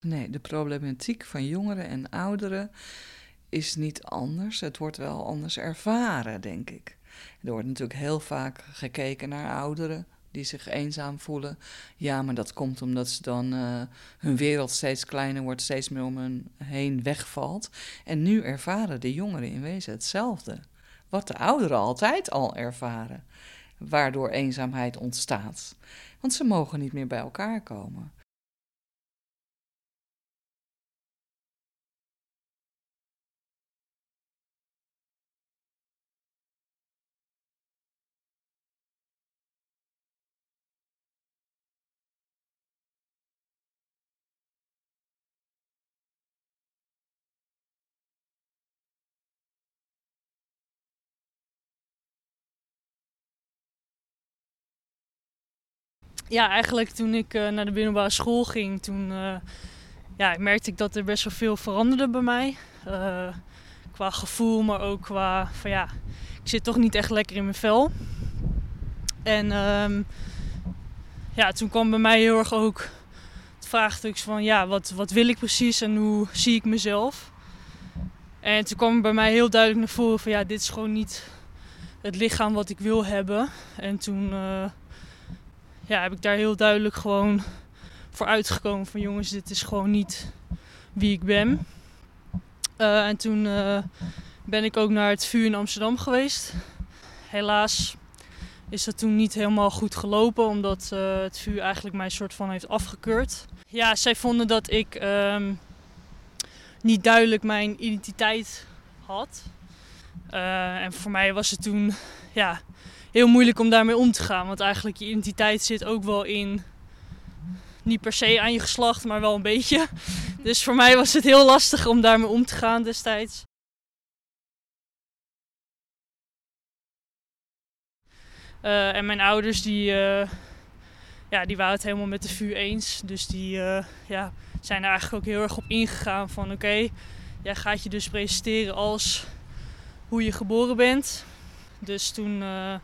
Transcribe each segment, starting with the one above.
Nee, de problematiek van jongeren en ouderen is niet anders. Het wordt wel anders ervaren, denk ik. Er wordt natuurlijk heel vaak gekeken naar ouderen die zich eenzaam voelen. Ja, maar dat komt omdat ze dan uh, hun wereld steeds kleiner wordt, steeds meer om hen heen wegvalt. En nu ervaren de jongeren in wezen hetzelfde. Wat de ouderen altijd al ervaren, waardoor eenzaamheid ontstaat. Want ze mogen niet meer bij elkaar komen. Ja, eigenlijk toen ik uh, naar de binnenbare school ging, toen uh, ja, merkte ik dat er best wel veel veranderde bij mij. Uh, qua gevoel, maar ook qua van ja, ik zit toch niet echt lekker in mijn vel. En um, ja, toen kwam bij mij heel erg ook het vraagstuk van ja, wat, wat wil ik precies en hoe zie ik mezelf? En toen kwam bij mij heel duidelijk naar voren van ja, dit is gewoon niet het lichaam wat ik wil hebben. En toen ja, heb ik daar heel duidelijk gewoon voor uitgekomen van jongens, dit is gewoon niet wie ik ben. Uh, en toen uh, ben ik ook naar het vuur in Amsterdam geweest. Helaas is dat toen niet helemaal goed gelopen, omdat uh, het vuur eigenlijk mij soort van heeft afgekeurd. Ja, zij vonden dat ik um, niet duidelijk mijn identiteit had. en voor mij was het toen, ja, heel moeilijk om daarmee om te gaan. Want eigenlijk je identiteit zit ook wel in. Niet per se aan je geslacht, maar wel een beetje. Dus voor mij was het heel lastig om daarmee om te gaan destijds. Uh, en mijn ouders die, uh, ja, die waren het helemaal met de VU eens. Dus die uh, ja, zijn er eigenlijk ook heel erg op ingegaan van oké, jij gaat je dus presenteren als hoe je geboren bent. Dus toen uh,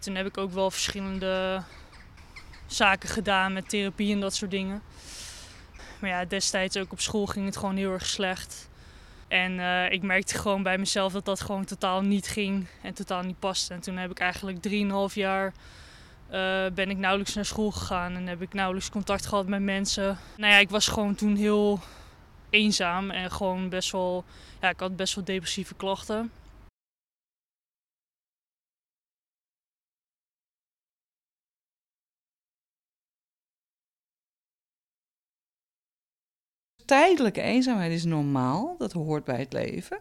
toen heb ik ook wel verschillende zaken gedaan met therapie en dat soort dingen. Maar ja, destijds ook op school ging het gewoon heel erg slecht. En uh, ik merkte gewoon bij mezelf dat dat gewoon totaal niet ging en totaal niet paste. En toen heb ik eigenlijk 3,5 jaar ben ik nauwelijks naar school gegaan en heb ik nauwelijks contact gehad met mensen. Nou ja, ik was gewoon toen heel eenzaam en gewoon best wel, ja, ik had best wel depressieve klachten. Tijdelijke eenzaamheid is normaal. Dat hoort bij het leven.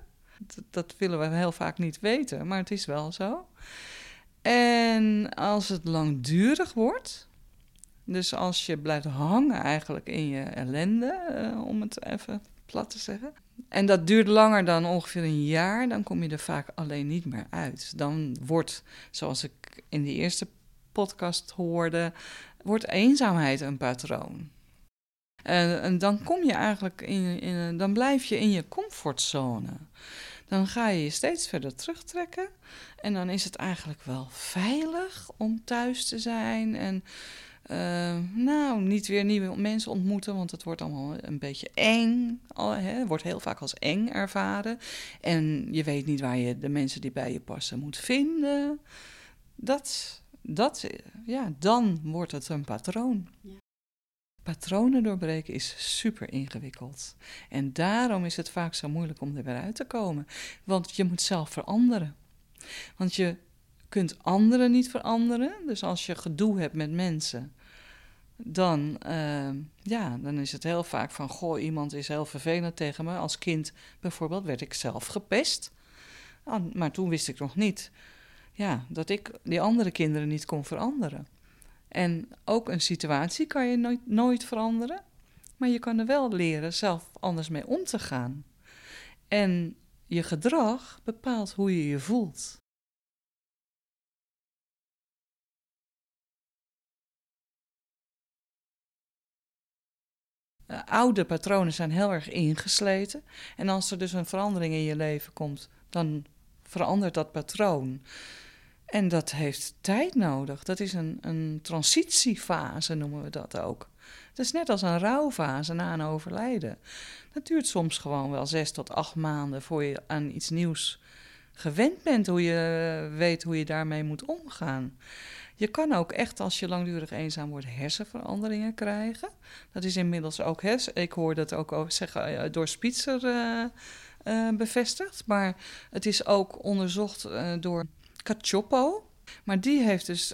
Dat, willen we heel vaak niet weten, maar het is wel zo. En als het langdurig wordt, dus als je blijft hangen eigenlijk in je ellende, uh, om het even plat te zeggen. En dat duurt langer dan ongeveer een jaar, dan kom je er vaak alleen niet meer uit. Dan wordt, zoals ik in de eerste podcast hoorde, wordt eenzaamheid een patroon. En, en dan kom je eigenlijk in, in, dan blijf je in je comfortzone. Dan ga je je steeds verder terugtrekken. En dan is het eigenlijk wel veilig om thuis te zijn. En uh, nou, niet weer nieuwe mensen ontmoeten, want het wordt allemaal een beetje eng. Het wordt heel vaak als eng ervaren. En je weet niet waar je de mensen die bij je passen moet vinden. Dat, dat ja, dan wordt het een patroon. Ja. Patronen doorbreken is super ingewikkeld. En daarom is het vaak zo moeilijk om er weer uit te komen. Want je moet zelf veranderen. Want je kunt anderen niet veranderen. Dus als je gedoe hebt met mensen, dan, uh, ja, dan is het heel vaak van: goh, iemand is heel vervelend tegen me. Als kind bijvoorbeeld werd ik zelf gepest. Ah, maar toen wist ik nog niet ja, dat ik die andere kinderen niet kon veranderen. En ook een situatie kan je nooit, nooit veranderen, maar je kan er wel leren zelf anders mee om te gaan. En je gedrag bepaalt hoe je je voelt. oude patronen zijn heel erg ingesleten. En als er dus een verandering in je leven komt, dan verandert dat patroon. En dat heeft tijd nodig. Dat is een, een transitiefase, noemen we dat ook. Het is net als een rouwfase na een overlijden. Dat duurt soms gewoon wel zes tot acht maanden voor je aan iets nieuws gewend bent, hoe je weet hoe je daarmee moet omgaan. Je kan ook echt, als je langdurig eenzaam wordt, hersenveranderingen krijgen. Dat is inmiddels ook, hersen, ik hoor dat ook zeggen, eh, door Spitzer uh, uh, bevestigd. Maar het is ook onderzocht door Cacioppo. Maar die heeft dus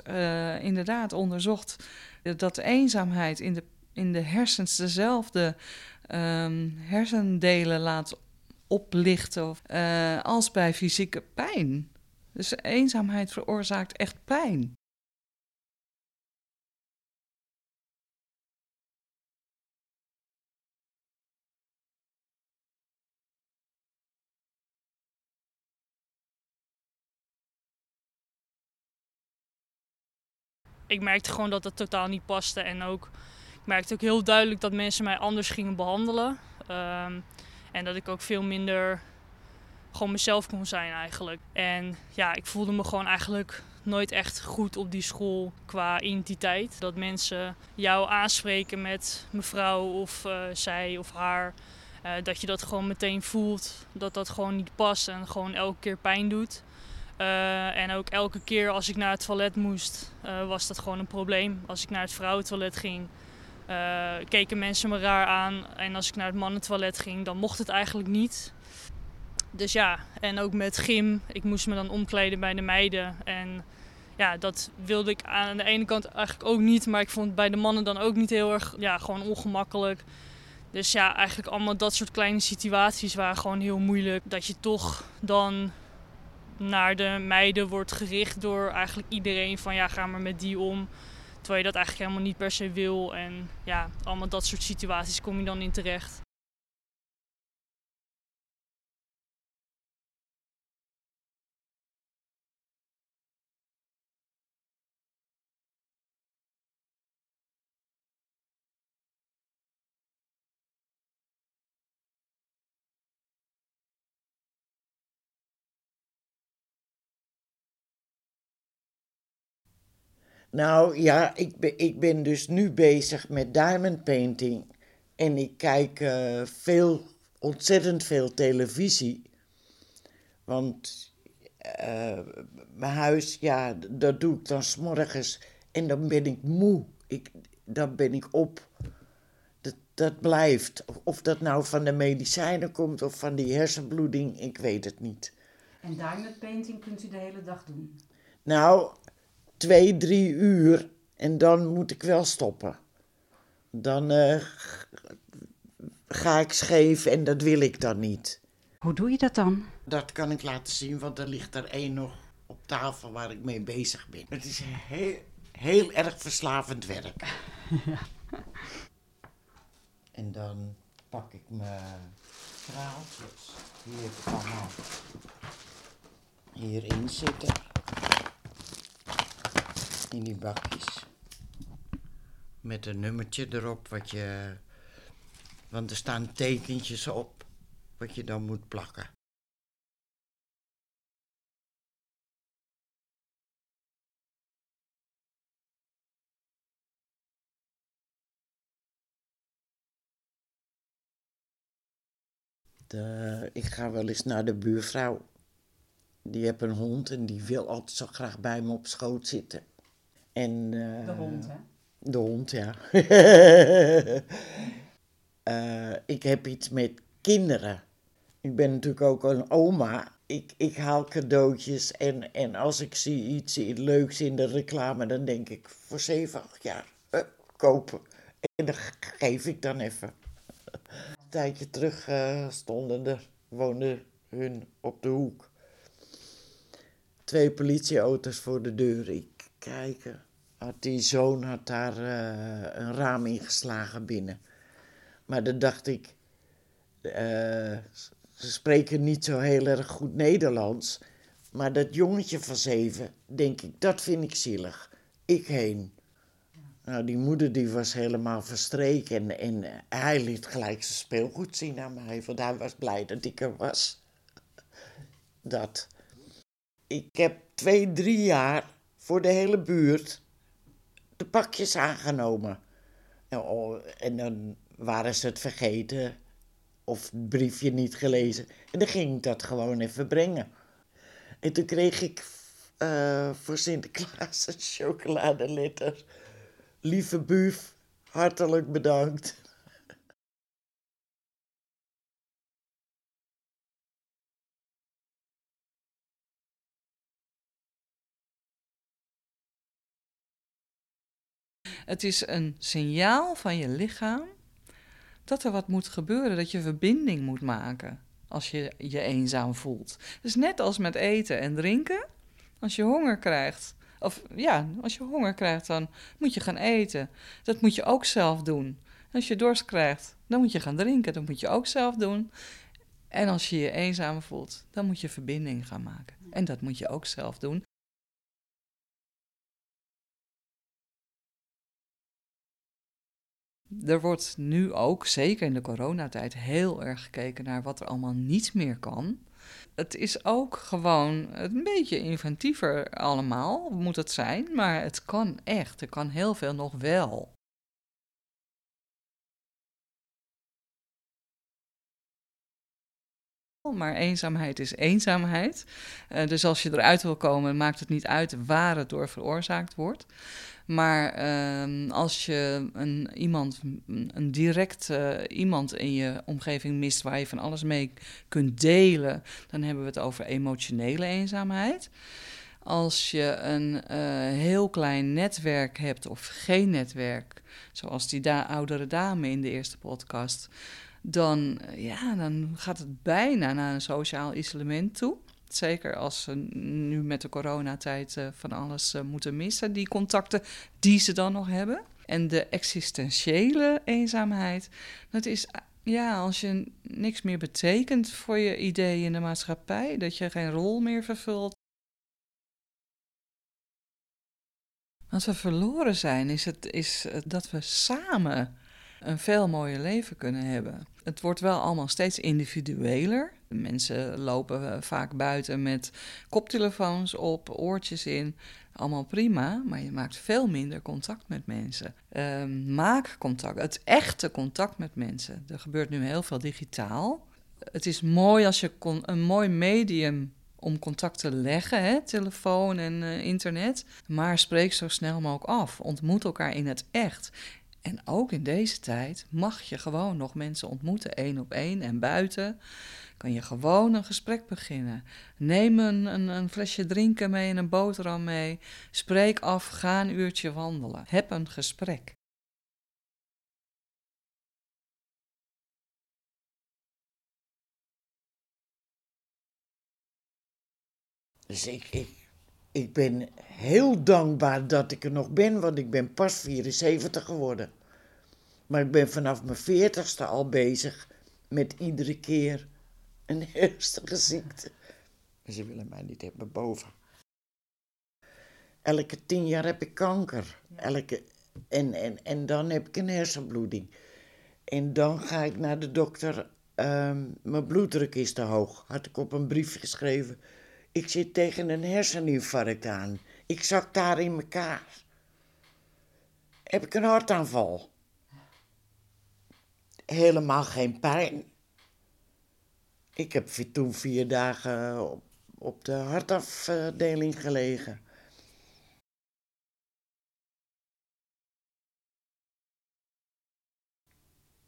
inderdaad onderzocht dat eenzaamheid in de, in de hersens dezelfde um, hersendelen laat oplichten als bij fysieke pijn. Dus eenzaamheid veroorzaakt echt pijn. Ik merkte gewoon dat het totaal niet paste. En ook, ik merkte ook heel duidelijk dat mensen mij anders gingen behandelen. Ehm, en dat ik ook veel minder gewoon mezelf kon zijn eigenlijk. En ja, ik voelde me gewoon eigenlijk nooit echt goed op die school qua identiteit. Dat mensen jou aanspreken met mevrouw of uh, zij of haar. Uh, dat je dat gewoon meteen voelt. Dat dat gewoon niet past en gewoon elke keer pijn doet. Uh, en ook elke keer als ik naar het toilet moest, uh, was dat gewoon een probleem. Als ik naar het vrouwentoilet ging, uh, keken mensen me raar aan. En als ik naar het mannentoilet ging, dan mocht het eigenlijk niet. Dus ja, en ook met gym. Ik moest me dan omkleden bij de meiden. En ja, dat wilde ik aan de ene kant eigenlijk ook niet. Maar ik vond het bij de mannen dan ook niet heel erg, ja, gewoon ongemakkelijk. Dus ja, eigenlijk allemaal dat soort kleine situaties waren gewoon heel moeilijk. Dat je toch dan naar de meiden wordt gericht door eigenlijk iedereen van ja, ga maar met die om. Terwijl je dat eigenlijk helemaal niet per se wil. En ja, allemaal dat soort situaties kom je dan in terecht. Nou ja, ik ben, ik ben dus nu bezig met diamond painting. En ik kijk uh, veel, ontzettend veel televisie. Want uh, mijn huis, ja, dat doe ik dan s'morgens. En dan ben ik moe. Ik, dan ben ik op. Dat, dat blijft. Of dat nou van de medicijnen komt of van die hersenbloeding, ik weet het niet. En diamond painting kunt u de hele dag doen? Nou, twee, drie uur en dan moet ik wel stoppen. Dan uh, ga ik scheef en dat wil ik dan niet. Hoe doe je dat dan? Dat kan ik laten zien, want er ligt er één nog op tafel waar ik mee bezig ben. Het is heel, heel erg verslavend werk. Ja. En dan pak ik mijn straaltjes hier allemaal hierin zitten in die bakjes. Met een nummertje erop wat je. Want er staan tekentjes op wat je dan moet plakken. De, ik ga wel eens naar de buurvrouw. Die heeft een hond en die wil altijd zo graag bij me op schoot zitten. En, de hond, hè? De hond, ja. uh, ik heb iets met kinderen. Ik ben natuurlijk ook een oma. Ik, ik haal cadeautjes en, en als ik zie iets leuks in de reclame, dan denk ik voor 7, 8 jaar uh, kopen. En dat geef ik dan even. Een tijdje terug stonden er, woonden hun op de hoek. Twee politieauto's voor de deur. Ik kijken. Had die zoon had daar uh, een raam ingeslagen binnen. Maar dan dacht ik, uh, ze spreken niet zo heel erg goed Nederlands. Maar dat jongetje van zeven, denk ik, dat vind ik zielig. Ik heen. Nou, die moeder die was helemaal verstreken en, en hij liet gelijk zijn speelgoed zien aan mij, want hij was blij dat ik er was. Dat. Ik heb twee, drie jaar voor de hele buurt de pakjes aangenomen. Oh, en dan waren ze het vergeten of het briefje niet gelezen. En dan ging ik dat gewoon even brengen. En toen kreeg ik uh, voor Sinterklaas een chocoladeletter. Lieve buf, hartelijk bedankt. Het is een signaal van je lichaam dat er wat moet gebeuren, dat je verbinding moet maken als je je eenzaam voelt. Dus net als met eten en drinken, als je honger krijgt, of ja, als je honger krijgt, dan moet je gaan eten. Dat moet je ook zelf doen. Als je dorst krijgt, dan moet je gaan drinken. Dat moet je ook zelf doen. En als je je eenzaam voelt, dan moet je verbinding gaan maken. En dat moet je ook zelf doen. Er wordt nu ook, zeker in de coronatijd, heel erg gekeken naar wat er allemaal niet meer kan. Het is ook gewoon een beetje inventiever allemaal, moet het zijn, maar het kan echt. Er kan heel veel nog wel. Maar eenzaamheid is eenzaamheid. Uh, dus als je eruit wil komen, maakt het niet uit waar het door veroorzaakt wordt. Maar uh, als je een, iemand, een direct uh, iemand in je omgeving mist waar je van alles mee kunt delen, dan hebben we het over emotionele eenzaamheid. Als je een uh, heel klein netwerk hebt of geen netwerk, zoals die da oudere dame in de eerste podcast, dan, ja, dan gaat het bijna naar een sociaal isolement toe. Zeker als ze nu met de coronatijd uh, van alles uh, moeten missen, die contacten die ze dan nog hebben. En de existentiële eenzaamheid, dat is ja, als je niks meer betekent voor je idee in de maatschappij, dat je geen rol meer vervult. Wat we verloren zijn, is, het, is dat we samen een veel mooier leven kunnen hebben. Het wordt wel allemaal steeds individueler. Mensen lopen eh, vaak buiten met koptelefoons op, oortjes in. Allemaal prima, maar je maakt veel minder contact met mensen. Uh, maak contact, het echte contact met mensen. Er gebeurt nu heel veel digitaal. Het is mooi als je een mooi medium om contact te leggen, hè, telefoon en uh, internet. Maar spreek zo snel mogelijk af. Ontmoet elkaar in het echt. En ook in deze tijd mag je gewoon nog mensen ontmoeten, één op één en buiten. Kan je gewoon een gesprek beginnen. Neem een, een, flesje drinken mee en een boterham mee. Spreek af, ga een uurtje wandelen. Heb een gesprek. Dus ik, ik ben heel dankbaar dat ik er nog ben, want ik ben pas 74 geworden. Maar ik ben vanaf mijn 40ste al bezig met iedere keer een ernstige ziekte. Ze willen mij niet hebben boven. Elke tien jaar heb ik kanker. Elke, en, en, en dan heb ik een hersenbloeding. En dan ga ik naar de dokter. Ehm, mijn bloeddruk is te hoog. Had ik op een brief geschreven. Ik zit tegen een herseninfarct aan. Ik zak daar in elkaar. Heb ik een hartaanval? Helemaal geen pijn. Ik heb toen vier dagen op, op de hartafdeling gelegen.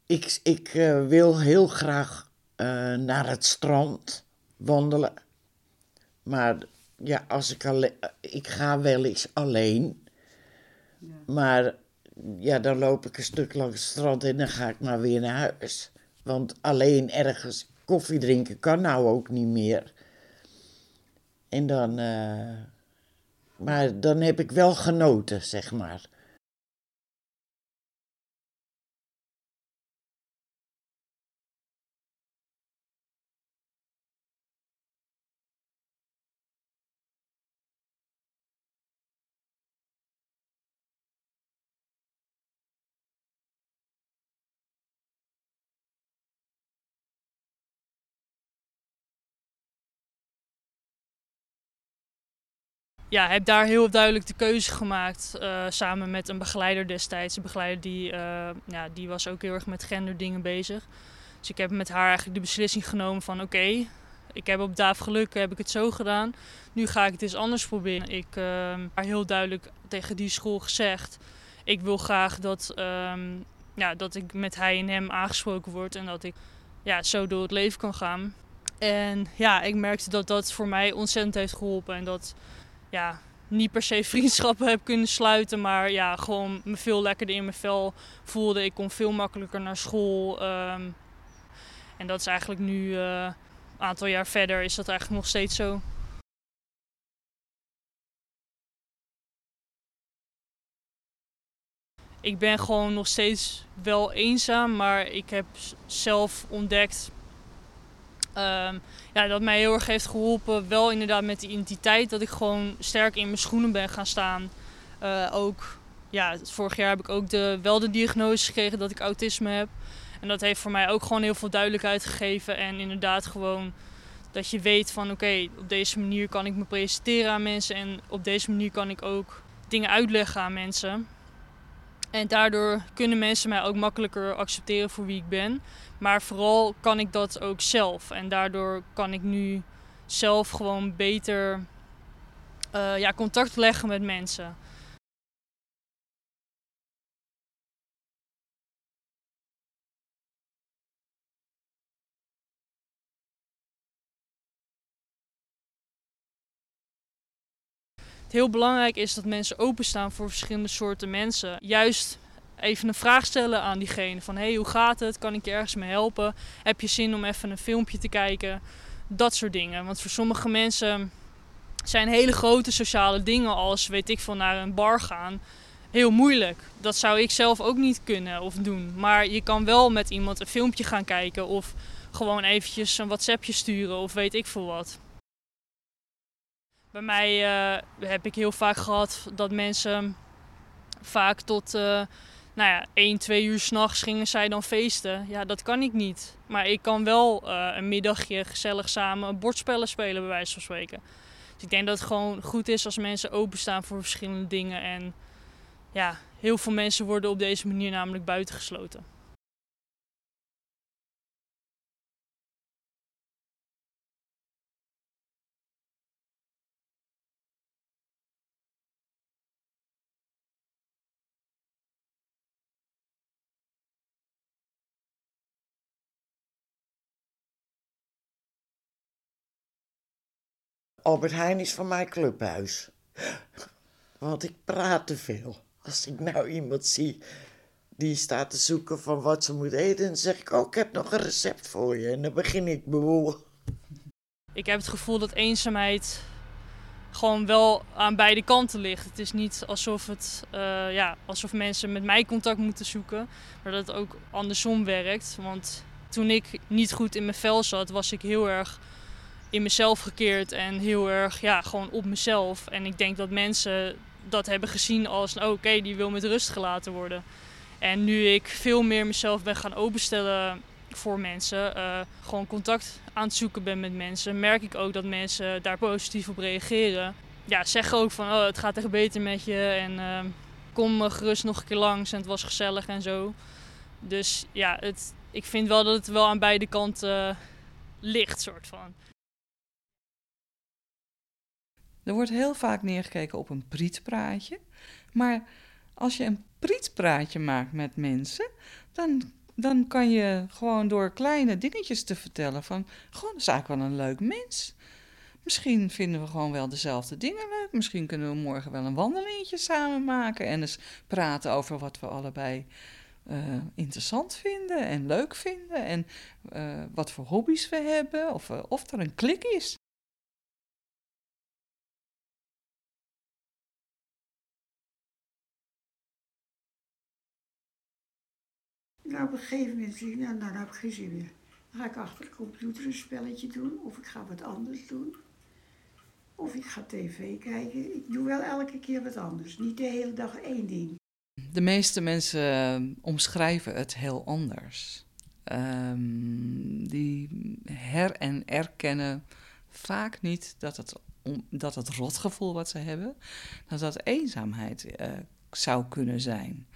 Ik, ik uh, wil heel graag uh, naar het strand wandelen. Maar ja, als ik alleen. Ik ga wel eens alleen. Ja. Maar ja, dan loop ik een stuk langs het strand en dan ga ik maar weer naar huis. Want alleen ergens koffie drinken kan nou ook niet meer. En dan. Uh, maar dan heb ik wel genoten, zeg maar. Ja, heb daar heel duidelijk de keuze gemaakt. eh, samen met een begeleider destijds. Een begeleider die, eh, ja, die was ook heel erg met genderdingen bezig. Dus ik heb met haar eigenlijk de beslissing genomen van oké, ik heb op Daaf geluk, heb ik het zo gedaan. Nu ga ik het eens anders proberen. Ik heb haar heel duidelijk tegen die school gezegd. Ik wil graag dat, ehm, ja, dat ik met hij en hem aangesproken word. En dat ik ja, zo door het leven kan gaan. En ja, ik merkte dat dat voor mij ontzettend heeft geholpen. En dat ja, niet per se vriendschappen heb kunnen sluiten. Maar ja, gewoon me veel lekkerder in mijn vel voelde. Ik kon veel makkelijker naar school. ehm, en dat is eigenlijk nu, eh, een aantal jaar verder, is dat eigenlijk nog steeds zo. Ik ben gewoon nog steeds wel eenzaam, maar ik heb zelf ontdekt ehm, ja, dat mij heel erg heeft geholpen. Wel inderdaad met die identiteit, dat ik gewoon sterk in mijn schoenen ben gaan staan. Eh, ook, ja, vorig jaar heb ik ook de, wel de diagnose gekregen dat ik autisme heb. En dat heeft voor mij ook gewoon heel veel duidelijkheid gegeven. En inderdaad gewoon dat je weet van oké, op deze manier kan ik me presenteren aan mensen. En op deze manier kan ik ook dingen uitleggen aan mensen. En daardoor kunnen mensen mij ook makkelijker accepteren voor wie ik ben. Maar vooral kan ik dat ook zelf. En daardoor kan ik nu zelf gewoon beter eh, ja, contact leggen met mensen. Heel belangrijk is dat mensen openstaan voor verschillende soorten mensen. Juist even een vraag stellen aan diegene van hey, hoe gaat het? Kan ik je ergens mee helpen? Heb je zin om even een filmpje te kijken? Dat soort dingen. Want voor sommige mensen zijn hele grote sociale dingen als weet ik veel naar een bar gaan heel moeilijk. Dat zou ik zelf ook niet kunnen of doen. Maar je kan wel met iemand een filmpje gaan kijken of gewoon eventjes een WhatsAppje sturen of weet ik veel wat. Bij mij eh, heb ik heel vaak gehad dat mensen vaak tot eh, nou ja, 1, 2 uur s'nachts gingen zij dan feesten. Ja, dat kan ik niet. Maar ik kan wel eh, een middagje gezellig samen bordspellen spelen, bij wijze van spreken. Dus ik denk dat het gewoon goed is als mensen openstaan voor verschillende dingen. En ja, heel veel mensen worden op deze manier namelijk buitengesloten. Albert Heijn is van mijn clubhuis. Want ik praat te veel. Als ik nou iemand zie die staat te zoeken van wat ze moet eten, dan zeg ik, oh, ik heb nog een recept voor je. En dan begin ik bewoel. Ik heb het gevoel dat eenzaamheid gewoon wel aan beide kanten ligt. Het is niet alsof, het, eh, ja, alsof mensen met mij contact moeten zoeken, maar dat het ook andersom werkt. Want toen ik niet goed in mijn vel zat, was ik heel erg in mezelf gekeerd en heel erg ja, gewoon op mezelf. En ik denk dat mensen dat hebben gezien als, oh, oké, die wil met rust gelaten worden. En nu ik veel meer mezelf ben gaan openstellen voor mensen, eh, gewoon contact aan het zoeken ben met mensen, merk ik ook dat mensen daar positief op reageren. Ja, zeggen ook van, oh, het gaat echt beter met je en eh, kom gerust nog een keer langs en het was gezellig en zo. Dus ja, het, ik vind wel dat het wel aan beide kanten eh, ligt, soort van. Er wordt heel vaak neergekeken op een prietpraatje. Maar als je een prietpraatje maakt met mensen, dan, dan kan je gewoon door kleine dingetjes te vertellen van, gewoon, is eigenlijk wel een leuk mens. Misschien vinden we gewoon wel dezelfde dingen leuk. Misschien kunnen we morgen wel een wandelingetje samen maken en eens praten over wat we allebei eh, interessant vinden en leuk vinden. En eh, wat voor hobby's we hebben of, eh, of er een klik is. Nou, op een gegeven moment zeg ik, nou, nou, heb ik geen zin meer. Dan ga ik achter de computer een spelletje doen, of ik ga wat anders doen. Of ik ga tv kijken. Ik doe wel elke keer wat anders. Niet de hele dag één ding. De meeste mensen eh, omschrijven het heel anders. Ehm, die her- en erkennen vaak niet dat het dat het rotgevoel wat ze hebben, dat dat eenzaamheid eh, zou kunnen zijn.